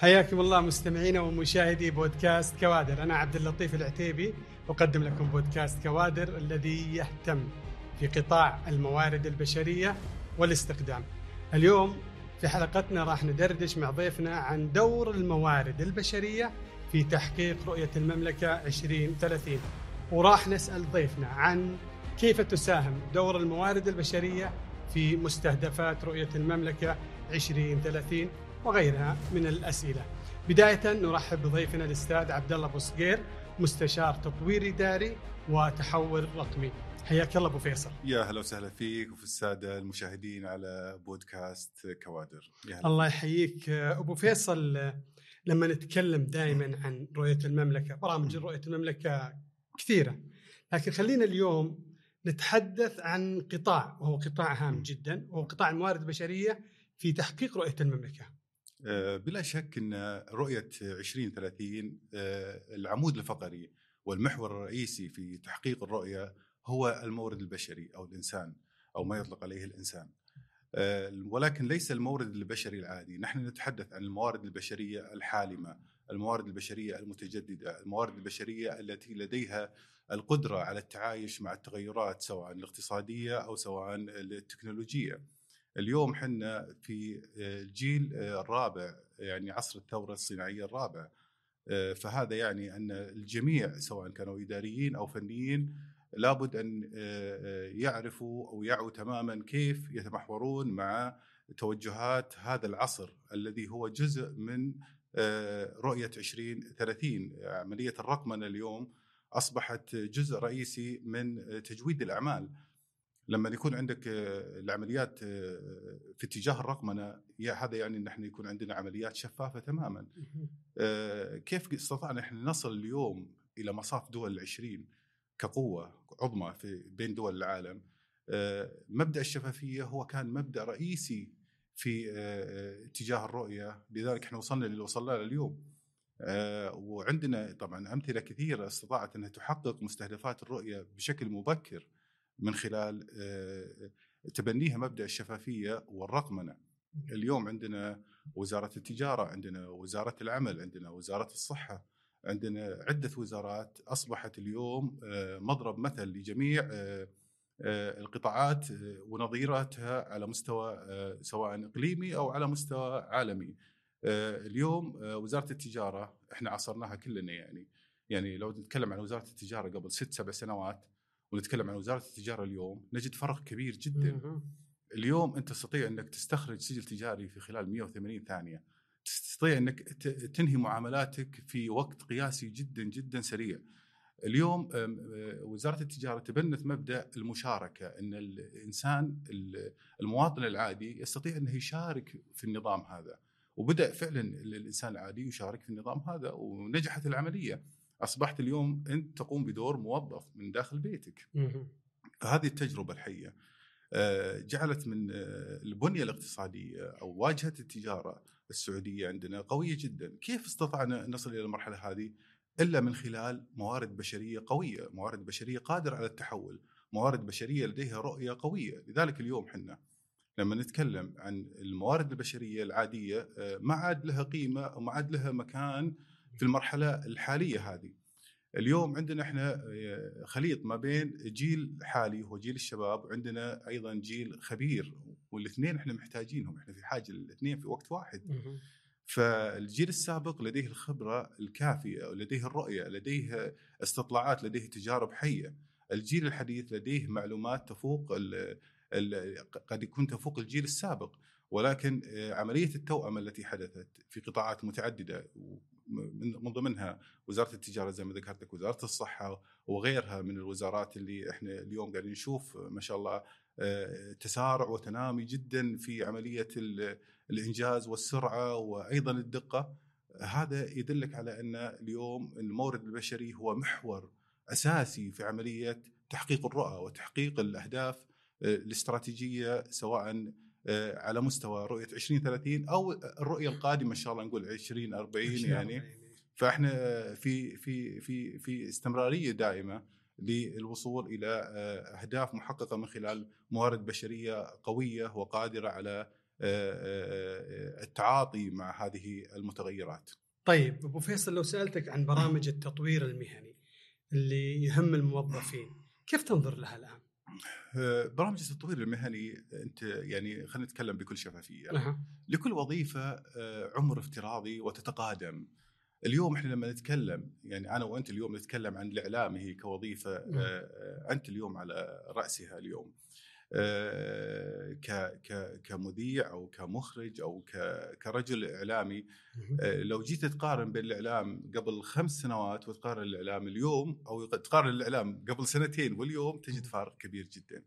حياكم الله مستمعينا ومشاهدي بودكاست كوادر. أنا عبد اللطيف العتيبي أقدم لكم بودكاست كوادر الذي يهتم في قطاع الموارد البشرية والاستخدام. اليوم في حلقتنا راح ندردش مع ضيفنا عن دور الموارد البشرية في تحقيق رؤية المملكة 2030 وراح نسأل ضيفنا عن كيف تساهم دور الموارد البشرية في مستهدفات رؤية المملكة 2030 وغيرها من الأسئلة. بداية نرحب بضيفنا الأستاذ عبد الله بوصقير مستشار تطوير إداري وتحول رقمي. حياك الله أبو فيصل. يا هلا وسهلا فيك وفي السادة المشاهدين على بودكاست كوادر. يا الله يحييك أبو فيصل لما نتكلم دائما عن رؤية المملكة، برامج رؤية المملكة كثيرة. لكن خلينا اليوم نتحدث عن قطاع وهو قطاع هام جدا وهو قطاع الموارد البشريه في تحقيق رؤية المملكة. آه، بلا شك إن رؤية 2030 آه، العمود الفقري والمحور الرئيسي في تحقيق الرؤية هو المورد البشري أو الإنسان أو ما يطلق عليه الإنسان. آه، ولكن ليس المورد البشري العادي، نحن نتحدث عن الموارد البشرية الحالمة، الموارد البشرية المتجددة، الموارد البشرية التي لديها القدرة على التعايش مع التغيرات سواء الاقتصادية أو سواء التكنولوجية. اليوم حنا في الجيل الرابع يعني عصر الثورة الصناعية الرابع. آه، فهذا يعني أن الجميع سواء كانوا إداريين أو فنيين لابد أن آه، يعرفوا أو يعوا تماما كيف يتمحورون مع توجهات هذا العصر الذي هو جزء من آه، رؤية 2030 عملية الرقمنة اليوم أصبحت جزء رئيسي من تجويد الأعمال. لما يكون عندك آه، العمليات آه، في اتجاه الرقمنه هذا يعني ان إحنا يكون عندنا عمليات شفافة تماما. آه، كيف استطعنا إحنا نصل اليوم إلى مصاف دول العشرين كقوة عظمى في بين دول العالم مبدأ الشفافية هو كان مبدأ رئيسي في اتجاه الرؤية لذلك إحنا وصلنا اللي وصلنا له اليوم. وعندنا طبعا أمثلة كثيرة استطاعت أنها تحقق مستهدفات الرؤية بشكل مبكر. من خلال آه، تبنيها مبدأ الشفافية والرقمنة. اليوم عندنا وزارة التجارة، عندنا وزارة العمل، عندنا وزارة الصحة، عندنا عدة وزارات أصبحت اليوم آه، مضرب مثل لجميع آه، القطاعات ونظيراتها على مستوى سواء إقليمي أو على مستوى عالمي. اليوم وزارة التجارة إحنا عصرناها كلنا يعني يعني لو نتكلم عن وزارة التجارة قبل ست سبع سنوات ونتكلم عن وزارة التجارة اليوم نجد فرق كبير جدا. اليوم أنت تستطيع أنك تستخرج سجل تجاري في خلال 180 ثانية. تستطيع أنك تنهي معاملاتك في وقت قياسي جدا جدا سريع. اليوم وزارة التجارة تبنت مبدأ المشاركة أن الإنسان المواطن العادي يستطيع أنه يشارك في النظام هذا. وبدأ فعلا الإنسان العادي يشارك في النظام هذا ونجحت العملية. أصبحت اليوم أنت تقوم بدور موظف من داخل بيتك. فهذه التجربة الحية آه، جعلت من آه، البنية الاقتصادية أو واجهة التجارة السعودية عندنا قوية جدا، كيف استطعنا نصل إلى المرحلة هذه؟ إلا من خلال موارد بشرية قوية، موارد بشرية قادرة على التحول، موارد بشرية لديها رؤية قوية، لذلك اليوم حنا لما نتكلم عن الموارد البشرية العادية آه، ما عاد لها قيمة وما عاد لها مكان في المرحلة الحالية هذه. اليوم عندنا إحنا آه، خليط ما بين جيل حالي هو جيل الشباب وعندنا أيضا جيل خبير والاثنين إحنا محتاجينهم إحنا في حاجة للاثنين في وقت واحد. فالجيل السابق لديه الخبرة الكافية ولديه الرؤية لديه استطلاعات لديه تجارب حية. الجيل الحديث لديه معلومات تفوق ال ال قد يكون تفوق الجيل السابق ولكن آه، عملية التوأمه التي حدثت في قطاعات متعددة من ضمنها وزارة التجارة زي ما ذكرت لك وزارة الصحة وغيرها من الوزارات اللي إحنا اليوم قاعدين نشوف ما شاء الله آه، تسارع وتنامي جدا في عملية الإنجاز والسرعة وأيضا الدقة. هذا يدلك على أن اليوم المورد البشري هو محور أساسي في عملية تحقيق الرؤى وتحقيق الأهداف آه، الاستراتيجية سواء على مستوى رؤية 2030 أو الرؤية القادمة إن شاء الله نقول 2040 يعني فإحنا في في في في استمرارية دائمة للوصول إلى آه، أهداف محققة من خلال موارد بشرية قوية وقادرة على التعاطي مع هذه المتغيرات. طيب أبو فيصل لو سألتك عن برامج التطوير المهني اللي يهم الموظفين، كيف تنظر لها الآن؟ برامج التطوير المهني انت يعني خلينا نتكلم بكل شفافية. أه. لكل وظيفة عمر افتراضي وتتقادم. اليوم إحنا لما نتكلم يعني أنا وأنت اليوم نتكلم عن الإعلام هي كوظيفة أنت اليوم على رأسها اليوم. ك ك كمذيع أو كمخرج أو كرجل إعلامي. لو جيت تقارن بين الإعلام قبل خمس سنوات وتقارن الإعلام اليوم أو تقارن الإعلام قبل سنتين واليوم تجد فارق كبير جدا.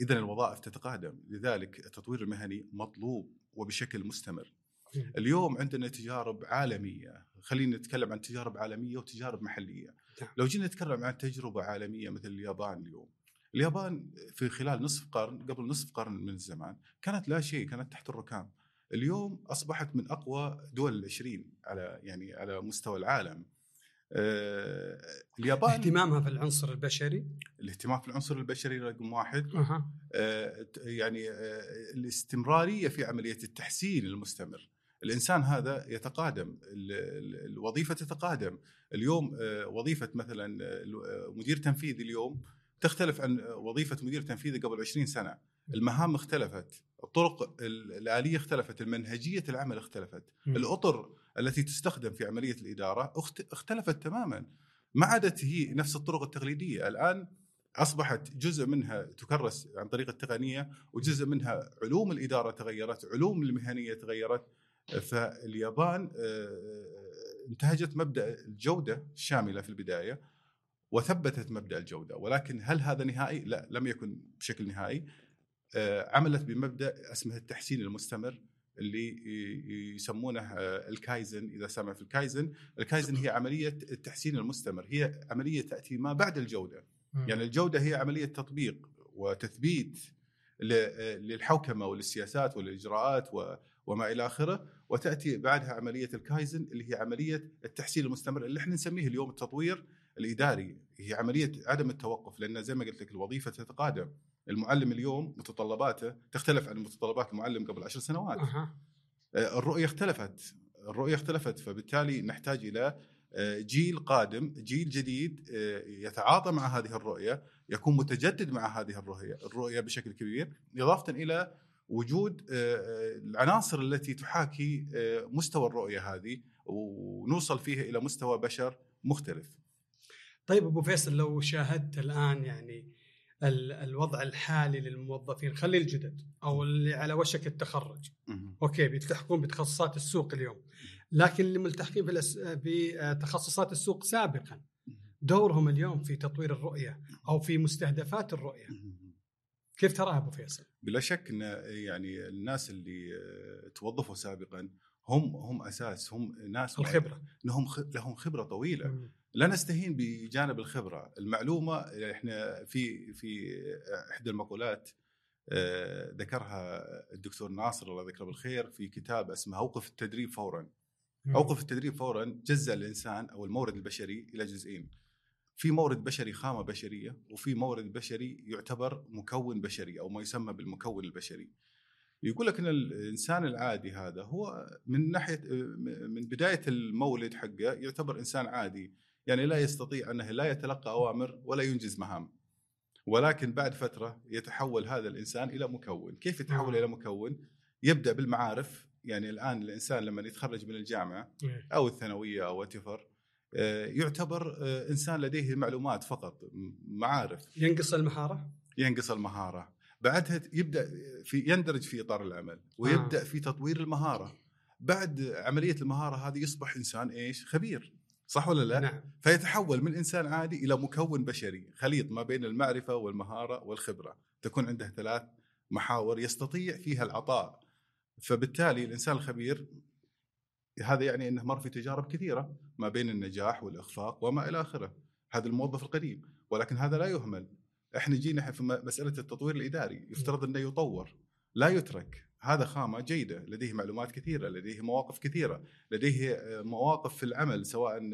اذا الوظائف تتقادم. لذلك التطوير المهني مطلوب وبشكل مستمر. اليوم عندنا تجارب عالمية. خلينا نتكلم عن تجارب عالمية وتجارب محلية. لو جينا نتكلم عن تجربة عالمية مثل اليابان اليوم اليابان في خلال نصف قرن قبل نصف قرن من الزمان كانت لا شيء كانت تحت الركام. اليوم أصبحت من أقوى دول العشرين على يعني على مستوى العالم. آه اليابان اهتمامها في العنصر البشري؟ الاهتمام في العنصر البشري رقم واحد. أه. آه يعني آه الاستمرارية في عملية التحسين المستمر. الإنسان هذا يتقادم الوظيفة تتقادم. اليوم آه وظيفة مثلا مدير تنفيذي اليوم تختلف عن وظيفة مدير تنفيذي قبل 20 سنة. المهام اختلفت الطرق الآلية اختلفت المنهجية العمل اختلفت. م. الأطر التي تستخدم في عملية الإدارة اختلفت تماما. ما عادت هي نفس الطرق التقليدية. الآن أصبحت جزء منها تكرس عن طريق التقنية وجزء منها علوم الإدارة تغيرت علوم المهنية تغيرت. فاليابان انتهجت مبدأ الجودة الشاملة في البداية. وثبتت مبدأ الجودة. ولكن هل هذا نهائي؟ لا لم يكن بشكل نهائي. آه، عملت بمبدأ اسمه التحسين المستمر اللي يسمونه آه، الكايزن. إذا سمع في ال kaizen، ال kaizen هي عملية التحسين المستمر، هي عملية تأتي ما بعد الجودة. يعني الجودة هي عملية تطبيق وتثبيت للحوكمة وللسياسات والاجراءات وما إلى آخره. وتأتي بعدها عملية الكايزن اللي هي عملية التحسين المستمر اللي إحنا نسميه اليوم التطوير. الإداري هي عملية عدم التوقف لأن زي ما قلت لك الوظيفة تتقادم. المعلم اليوم متطلباته تختلف عن متطلبات المعلم قبل عشر سنوات. أه. الرؤية اختلفت. الرؤية اختلفت فبالتالي نحتاج إلى آه، جيل قادم جيل جديد آه، يتعاطى مع هذه الرؤية يكون متجدد مع هذه الرؤية الرؤية بشكل كبير إضافة إلى وجود العناصر التي تحاكي مستوى الرؤية هذه ونوصل فيها إلى مستوى بشر مختلف. طيب أبو فيصل لو شاهدت الآن يعني الوضع الحالي للموظفين خلي الجدد أو اللي على وشك التخرج. أوكي بيلتحقون بتخصصات السوق اليوم. لكن اللي ملتحقين بتخصصات السوق سابقا دورهم اليوم في تطوير الرؤية أو في مستهدفات الرؤية. كيف تراها أبو فيصل؟ بلا شك إن يعني الناس اللي توظفوا سابقا هم هم أساس هم ناس الخبرة لهم لهم خبرة طويلة لا نستهين بجانب الخبرة، المعلومة إحنا في في إحدى المقولات آه، ذكرها الدكتور ناصر الله يذكره بالخير في كتاب اسمه أوقف التدريب فورا. أوقف التدريب فورا جزء الإنسان أو المورد البشري إلى جزئين. في مورد بشري خامة بشرية وفي مورد بشري يعتبر مكون بشري أو ما يسمى بالمكون البشري. يقول لك إن الإنسان العادي هذا هو من ناحية من بداية المولد حقه يعتبر إنسان عادي. يعني لا يستطيع أنه لا يتلقى أوامر ولا ينجز مهام. ولكن بعد فترة يتحول هذا الإنسان إلى مكون. كيف يتحول إلى مكون؟ يبدأ بالمعارف. يعني الآن الإنسان لما يتخرج من الجامعة إيه. أو الثانوية أو واتفر آه، يعتبر آه، إنسان لديه معلومات فقط معارف. ينقص المهارة؟ ينقص المهارة. بعدها يبدأ في يندرج في إطار العمل ويبدأ آه. في تطوير المهارة بعد عملية المهارة هذه يصبح إنسان إيش خبير صح ولا لا؟ نعم. فيتحول من إنسان عادي إلى مكون بشري، خليط ما بين المعرفة والمهارة والخبرة، تكون عنده ثلاث محاور يستطيع فيها العطاء. فبالتالي الإنسان الخبير هذا يعني إنه مر في تجارب كثيرة ما بين النجاح والإخفاق وما إلى آخره. هذا الموظف القديم، ولكن هذا لا يهمل. إحنا جينا في مسألة التطوير الإداري، يفترض إنه يطور، لا يترك. هذا خامة جيدة لديه معلومات كثيرة لديه مواقف كثيرة لديه آه، مواقف في العمل سواء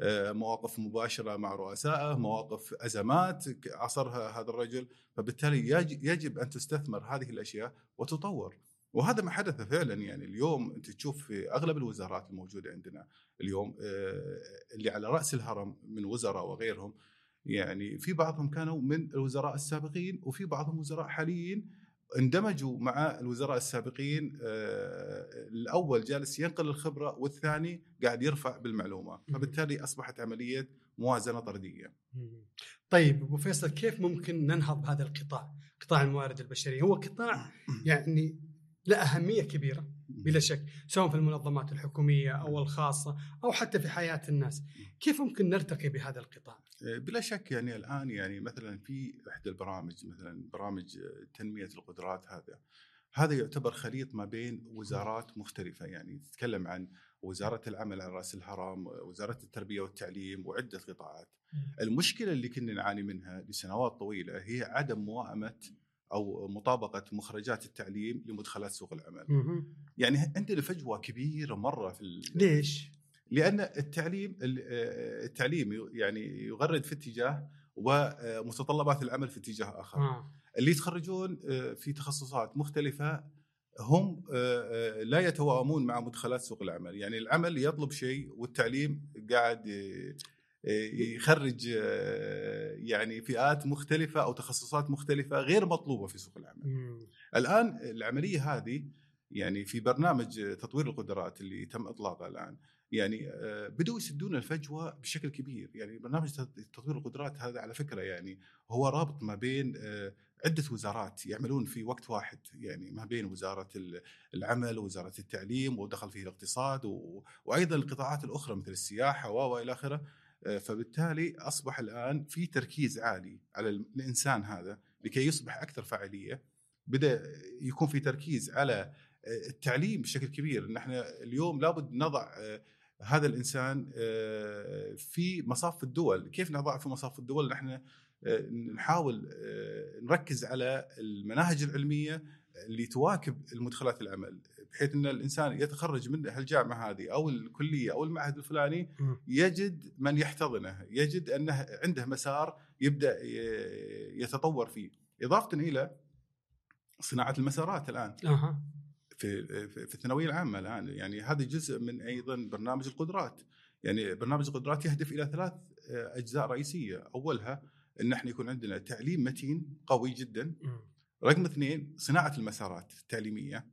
آه، مواقف مباشرة مع رؤسائه مواقف أزمات عصرها هذا الرجل. فبالتالي يجب أن تستثمر هذه الأشياء وتطور. وهذا ما حدث فعلا يعني اليوم أنت تشوف في أغلب الوزارات الموجودة عندنا اليوم آه، اللي على رأس الهرم من وزراء وغيرهم يعني في بعضهم كانوا من الوزراء السابقين وفي بعضهم وزراء حاليين اندمجوا مع الوزراء السابقين آه، الأول جالس ينقل الخبرة والثاني قاعد يرفع بالمعلومة فبالتالي أصبحت عملية موازنة طردية. طيب أبو فيصل كيف ممكن ننهض بهذا القطاع قطاع الموارد البشرية؟ هو قطاع يعني له أهمية كبيرة. بلا شك سواء في المنظمات الحكومية أو الخاصة أو حتى في حياة الناس. كيف ممكن نرتقي بهذا القطاع؟ آه، بلا شك يعني الآن يعني مثلا في إحدى البرامج مثلا برامج تنمية القدرات هذا. هذا يعتبر خليط ما بين وزارات مختلفة. يعني تتكلم عن وزارة العمل على رأس الهرم، وزارة التربية والتعليم وعدة قطاعات. المشكلة اللي كنا نعاني منها لسنوات طويلة هي عدم موائمة أو مطابقة مخرجات التعليم لمدخلات سوق العمل. يعني عندنا فجوة كبيرة مرة في ليش؟ لأن التعليم التعليم يعني يغرد في اتجاه ومتطلبات العمل في اتجاه آخر. آه. اللي يتخرجون آه، في تخصصات مختلفة هم آه، لا يتوائمون مع مدخلات سوق العمل، يعني العمل يطلب شيء والتعليم قاعد يخرج يعني فئات مختلفة أو تخصصات مختلفة غير مطلوبة في سوق العمل. مم. الآن العملية هذه يعني في برنامج تطوير القدرات اللي تم إطلاقه الآن يعني آه، بدوا يسدون الفجوة بشكل كبير يعني برنامج تطوير القدرات هذا على فكرة يعني هو رابط ما بين آه، عدة وزارات يعملون في وقت واحد يعني ما بين وزارة العمل ووزاره التعليم ودخل فيه الاقتصاد وأيضا القطاعات الأخرى مثل السياحة والى آخره آه، فبالتالي أصبح الآن في تركيز عالي على الإنسان هذا لكي يصبح أكثر فاعلية. بدأ يكون في تركيز على التعليم بشكل كبير. ان إحنا اليوم لابد نضع هذا الإنسان آه، في مصاف الدول، كيف نضع في مصاف الدول؟ نحن آه، نحاول آه، نركز على المناهج العلمية اللي تواكب المدخلات العمل بحيث إن الإنسان يتخرج من هالجامعة هذه أو الكلية أو المعهد الفلاني يجد من يحتضنه، يجد أنه عنده مسار يبدأ يتطور فيه، اضافه إلى صناعة المسارات الآن. أه. في في الثانوية العامة الآن يعني هذا جزء من أيضا برنامج القدرات. يعني برنامج القدرات يهدف إلى ثلاث آه، أجزاء رئيسية. أولها إن إحنا يكون عندنا تعليم متين قوي جدا. رقم اثنين صناعة المسارات التعليمية.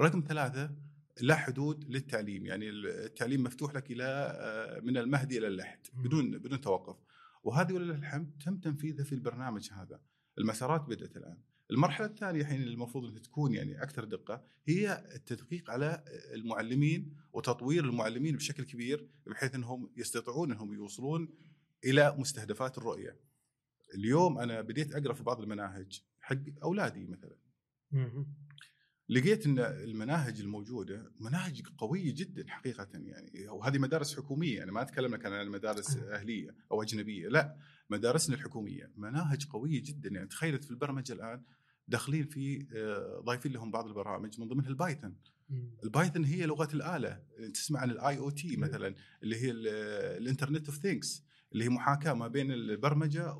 رقم ثلاثة لا حدود للتعليم يعني التعليم مفتوح لك إلى آه، من المهدي إلى اللحد بدون بدون توقف. وهذه ولله الحمد تم تنفيذها في البرنامج هذا. المسارات بدأت الآن. المرحلة الثانية حين المفروض إنها تكون يعني أكثر دقة هي التدقيق على المعلمين وتطوير المعلمين بشكل كبير بحيث إنهم يستطيعون إنهم يوصلون إلى مستهدفات الرؤية. اليوم أنا بديت أقرأ في بعض المناهج. حق أولادي مثلا. لقيت إن المناهج الموجودة مناهج قوية جدا حقيقه يعني. وهذه مدارس حكومية يعني ما أتكلم لك عن مدارس أهلية أو أجنبية لا. مدارسنا الحكومية مناهج قوية جدا يعني. تخيلت في البرمجة الآن داخلين في آه، ضايفين لهم بعض البرامج من ضمنها ال Python. ال Python هي لغة الآلة. تسمع عن ال IoT مثلا اللي هي ال Internet of Things اللي هي محاكاة ما بين البرمجة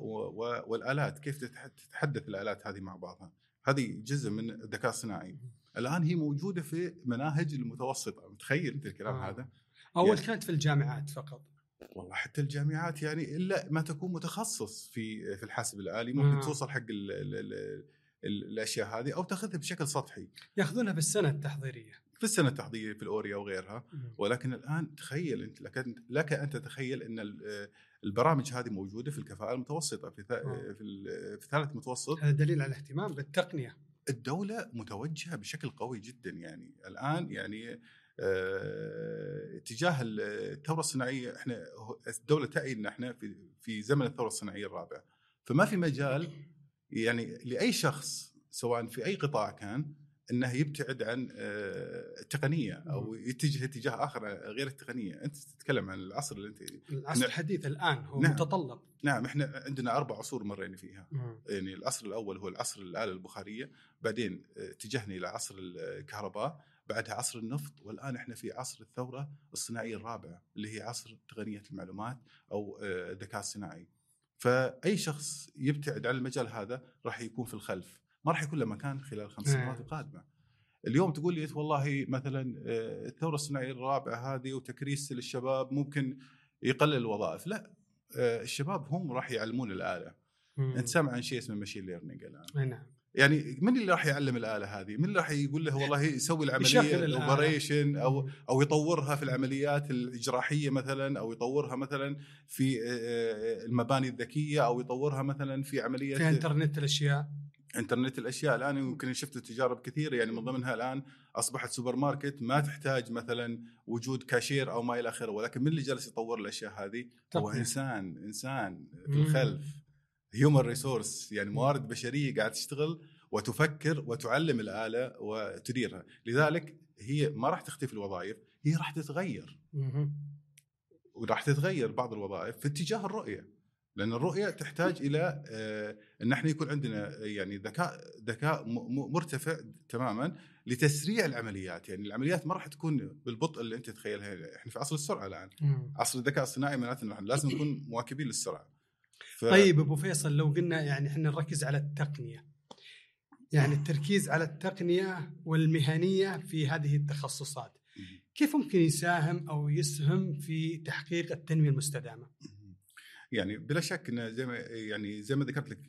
والآلات. كيف تتحدث الآلات هذه مع بعضها؟ هذه جزء من الذكاء الصناعي الآن هي موجودة في مناهج المتوسطة. متخيل انت الكلام آه. هذا؟ أول يعني كانت في الجامعات فقط. والله حتى الجامعات يعني إلا ما تكون متخصص في في الحاسب الآلي. ممكن آه. توصل حق ال ال ال الأشياء هذه أو تأخذها بشكل سطحي. يأخذونها في السنة التحضيرية. في السنة التحضيرية في الأوريا وغيرها ولكن الآن تخيل أنت لك, لك أن تتخيل أن البرامج هذه موجودة في الكفاءة المتوسطة في آه. في, في ثالث متوسط هذا دليل على الاهتمام بالتقنية. الدولة متوجهة بشكل قوي جدا يعني. الآن يعني آه تجاه الثورة الصناعية إحنا الدولة تعي إن إحنا في في زمن الثورة الصناعية الرابعه فما في مجال يعني لأي شخص سواء في أي قطاع كان إنه يبتعد عن آه، التقنية أو يتجه اتجاه آخر غير التقنية، أنت تتكلم عن العصر اللي أنت العصر الحديث الآن هو نعم. متطلب. نعم إحنا عندنا أربع عصور مرينا فيها. مم. يعني العصر الأول هو العصر الآلة البخارية، بعدين آه، اتجهنا إلى عصر الكهرباء، بعدها عصر النفط والآن إحنا في عصر الثورة الصناعيه الرابعه اللي هي عصر تقنية المعلومات أو آه، الذكاء الصناعي. فأي شخص يبتعد عن المجال هذا راح يكون في الخلف. ما راح يكون له مكان خلال الخمس سنوات القادمة. اليوم تقول لي والله مثلا آه، الثورة الصناعية الرابعة هذه وتكريس للشباب ممكن يقلل الوظائف. لا آه، الشباب هم راح يعلمون الآلة. أنت سامع عن شيء اسمه machine learning الآن؟ نعم. يعني من اللي راح يعلم الآلة هذه؟ من اللي راح يقول له والله يسوي العملية. ال operation أو أو يطورها في العمليات الجراحية مثلا أو يطورها مثلا في آه، المباني الذكية أو يطورها مثلا في عملية في إنترنت الأشياء. انترنت الأشياء الآن يمكن شفت تجارب كثيرة يعني من ضمنها الآن أصبحت سوبر ماركت ما تحتاج مثلا وجود كاشير أو ما إلى آخره ولكن من اللي جالس يطور الأشياء هذه؟ هو. إنسان إنسان في. الخلف. هيومن ريسورس يعني موارد بشرية قاعد تشتغل وتفكر وتعلم الآلة وتديرها. لذلك هي ما راح تختفي الوظائف هي راح تتغير. وراح تتغير بعض الوظائف في اتجاه الرؤية. لأن الرؤية تحتاج إلى آه، أن إحنا يكون عندنا يعني ذكاء ذكاء مرتفع تماما لتسريع العمليات. يعني العمليات ما راح تكون بالبطء اللي أنت تتخيلها. إحنا في عصر السرعة الآن. عصر الذكاء الصناعي معناته إنه لازم نكون مواكبين للسرعة. ف... طيب أبو فيصل لو قلنا يعني إحنا نركز على التقنية. يعني التركيز على التقنية والمهنية في هذه التخصصات. كيف ممكن يساهم أو يسهم في تحقيق التنمية المستدامة؟ يعني بلا شك انه زي ما يعني زي ما ذكرت لك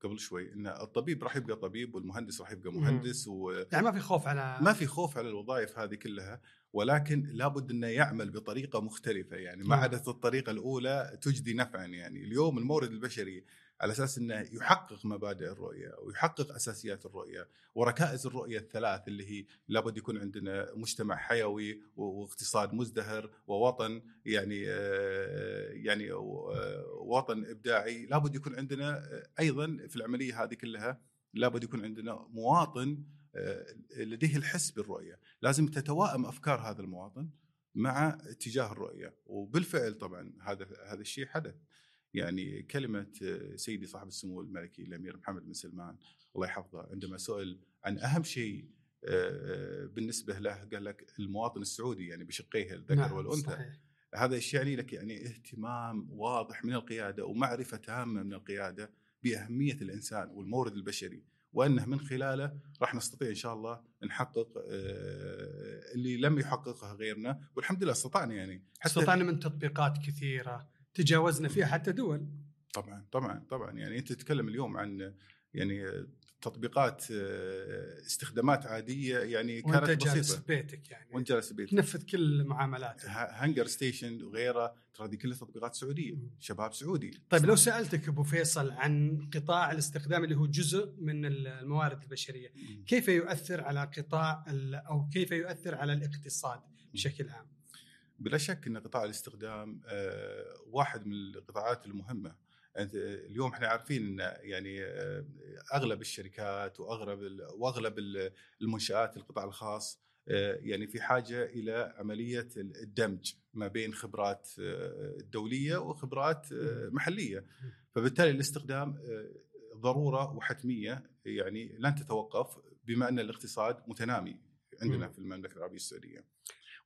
قبل شوي إن الطبيب راح يبقى طبيب والمهندس راح يبقى مهندس و... يعني ما في خوف على ما في خوف على الوظائف هذه كلها ولكن لابد إنه يعمل بطريقة مختلفة. يعني ما. عادت الطريقة الأولى تجدي نفعا. يعني اليوم المورد البشري على أساس إنه يحقق مبادئ الرؤية ويحقق أساسيات الرؤية وركائز الرؤية الثلاث اللي هي لابد يكون عندنا مجتمع حيوي واقتصاد مزدهر ووطن يعني آه، يعني آه، وطن إبداعي لابد يكون عندنا آه، أيضا في العملية هذه كلها لابد يكون عندنا مواطن لديه الحس بالرؤية، لازم تتوائم أفكار هذا المواطن مع اتجاه الرؤية، وبالفعل طبعا هذا هذا الشيء حدث. يعني كلمة آه، سيدي صاحب السمو الملكي الأمير محمد بن سلمان الله يحفظه عندما سئل عن أهم شيء آه، بالنسبة له قال لك المواطن السعودي يعني بشقيه الذكر نعم، والأنثى. صحيح. هذا الشيء يعني لك يعني اهتمام واضح من القيادة ومعرفة تامة من القيادة بأهمية الإنسان والمورد البشري وأنه من خلاله راح نستطيع إن شاء الله نحقق آه، اللي لم يحققه غيرنا والحمد لله استطعنا يعني. استطعنا من تطبيقات كثيرة. تجاوزنا فيها حتى دول. طبعا طبعا طبعا. يعني أنت تتكلم اليوم عن يعني تطبيقات استخدامات عادية يعني وأنت كانت جالس بسيطة. في بيتك يعني. وأنت جالس بيتك تنفذ كل معاملاتك. HungerStation وغيره ترى هذه كلها تطبيقات سعودية. شباب سعودي. طيب لو سألتك أبو فيصل عن قطاع الاستخدام اللي هو جزء من الموارد البشرية،. كيف يؤثر على قطاع أو كيف يؤثر على الاقتصاد بشكل عام؟ بلا شك إن قطاع الاستخدام آه، واحد من القطاعات المهمة. اليوم إحنا عارفين إن يعني آه، أغلب الشركات واغلب وأغلب ال- المنشآت القطاع الخاص آه، يعني في حاجة إلى عملية الدمج ما بين خبرات دولية وخبرات محلية. فبالتالي الاستخدام ضرورة وحتمية يعني لن تتوقف بما أن الاقتصاد متنامي عندنا. في المملكة العربية السعودية.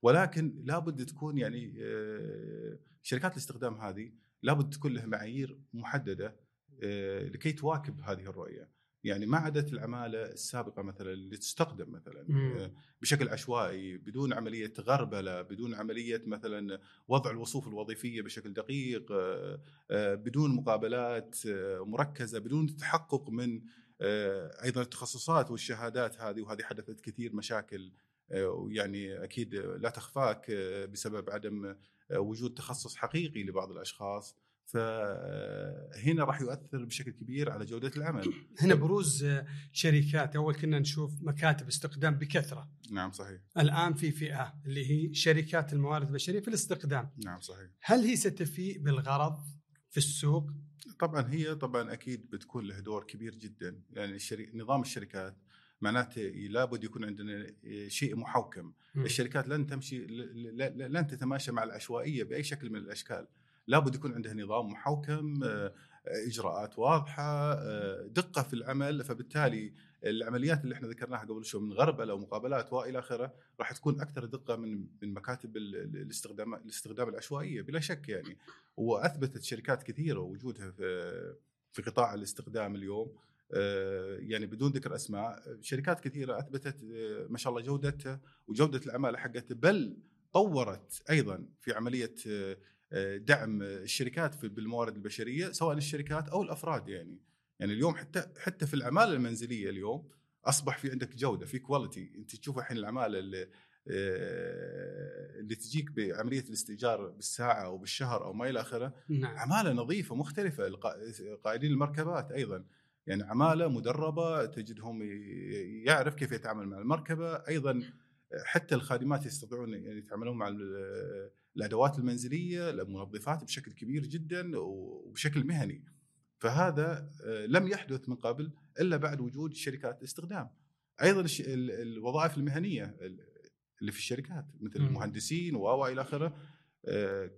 ولكن لابد تكون يعني آه، شركات الاستخدام هذه لابد تكون لها معايير محددة آه، لكي تواكب هذه الرؤية يعني ما عادت العمالة السابقة مثلا اللي تستخدم مثلا مم. آه، بشكل عشوائي بدون عملية غربلة بدون عملية مثلا وضع الوصوف الوظيفية بشكل دقيق بدون مقابلات مركزة بدون تحقق من أيضا التخصصات والشهادات هذه وهذه حدثت كثير مشاكل ويعني أكيد لا تخفاك آه، بسبب عدم آه، وجود تخصص حقيقي لبعض الأشخاص. فهنا راح يؤثر بشكل كبير على جودة العمل. هنا بروز آه، شركات أول كنا نشوف مكاتب استخدام بكثرة، نعم صحيح. الآن في فئة اللي هي شركات الموارد البشرية في الاستخدام، نعم صحيح. هل هي ستفيء بالغرض في السوق؟ طبعا هي طبعا أكيد بتكون له دور كبير جدا. يعني الشري... نظام الشركات معناته لابد يكون عندنا شيء محوكم. مم. الشركات لن تمشي لن تتماشى مع العشوائية بأي شكل من الأشكال. لابد يكون عندها نظام محوكم آه، إجراءات واضحة آه، دقة في العمل. فبالتالي العمليات اللي إحنا ذكرناها قبل شوي من غربله ومقابلات وإلى آخره راح تكون أكثر دقة من من مكاتب ال- ال- الاستخدام الاستخدام العشوائية بلا شك يعني. وأثبتت شركات كثيرة وجودها في في قطاع الاستخدام اليوم. آه، يعني بدون ذكر أسماء شركات كثيرة أثبتت آه، ما شاء الله جودتها وجودة العمالة حقتها بل طورت أيضا في عملية آه، دعم الشركات في بالموارد البشرية سواء الشركات أو الأفراد يعني. يعني اليوم حتى حتى في العمالة المنزلية اليوم أصبح في عندك جودة في كواليتي أنت تشوف الحين العمالة اللي اللي تجيك بعملية الاستئجار بالساعة أو بالشهر أو ما إلى آخره نعم. عمالة نظيفة مختلفة قائدين المركبات أيضا. يعني عمالة مدربة تجدهم يعرف كيف يتعامل مع المركبة. أيضا حتى الخادمات يستطيعون يعني يتعاملون مع الأدوات المنزلية المنظفات بشكل كبير جدا وبشكل مهني. فهذا لم يحدث من قبل إلا بعد وجود شركات الاستخدام أيضا الوظائف المهنية اللي في الشركات مثل المهندسين و إلى آخره. آه،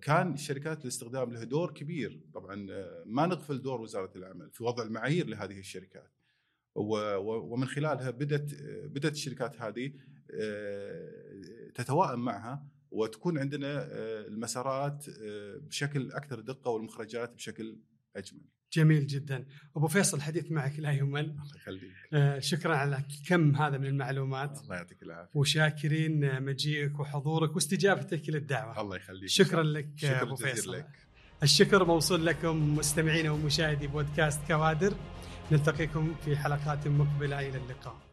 كان الشركات الاستخدام له دور كبير طبعا آه، ما نغفل دور وزارة العمل في وضع المعايير لهذه الشركات ومن خلالها بدات آه، بدات الشركات هذه تتوائم معها وتكون عندنا المسارات بشكل أكثر دقة والمخرجات بشكل أجمل. جميل جدا. أبو فيصل الحديث معك لا يمل. الله يخليك. آه شكرا على كم هذا من المعلومات. الله يعطيك العافية. وشاكرين مجيئك وحضورك واستجابتك للدعوة. الله يخليك. شكرا لك شكرا أبو فيصل. لك. الشكر موصول لكم مستمعين ومشاهدي بودكاست كوادر. نلتقيكم في حلقات مقبلة إلى اللقاء.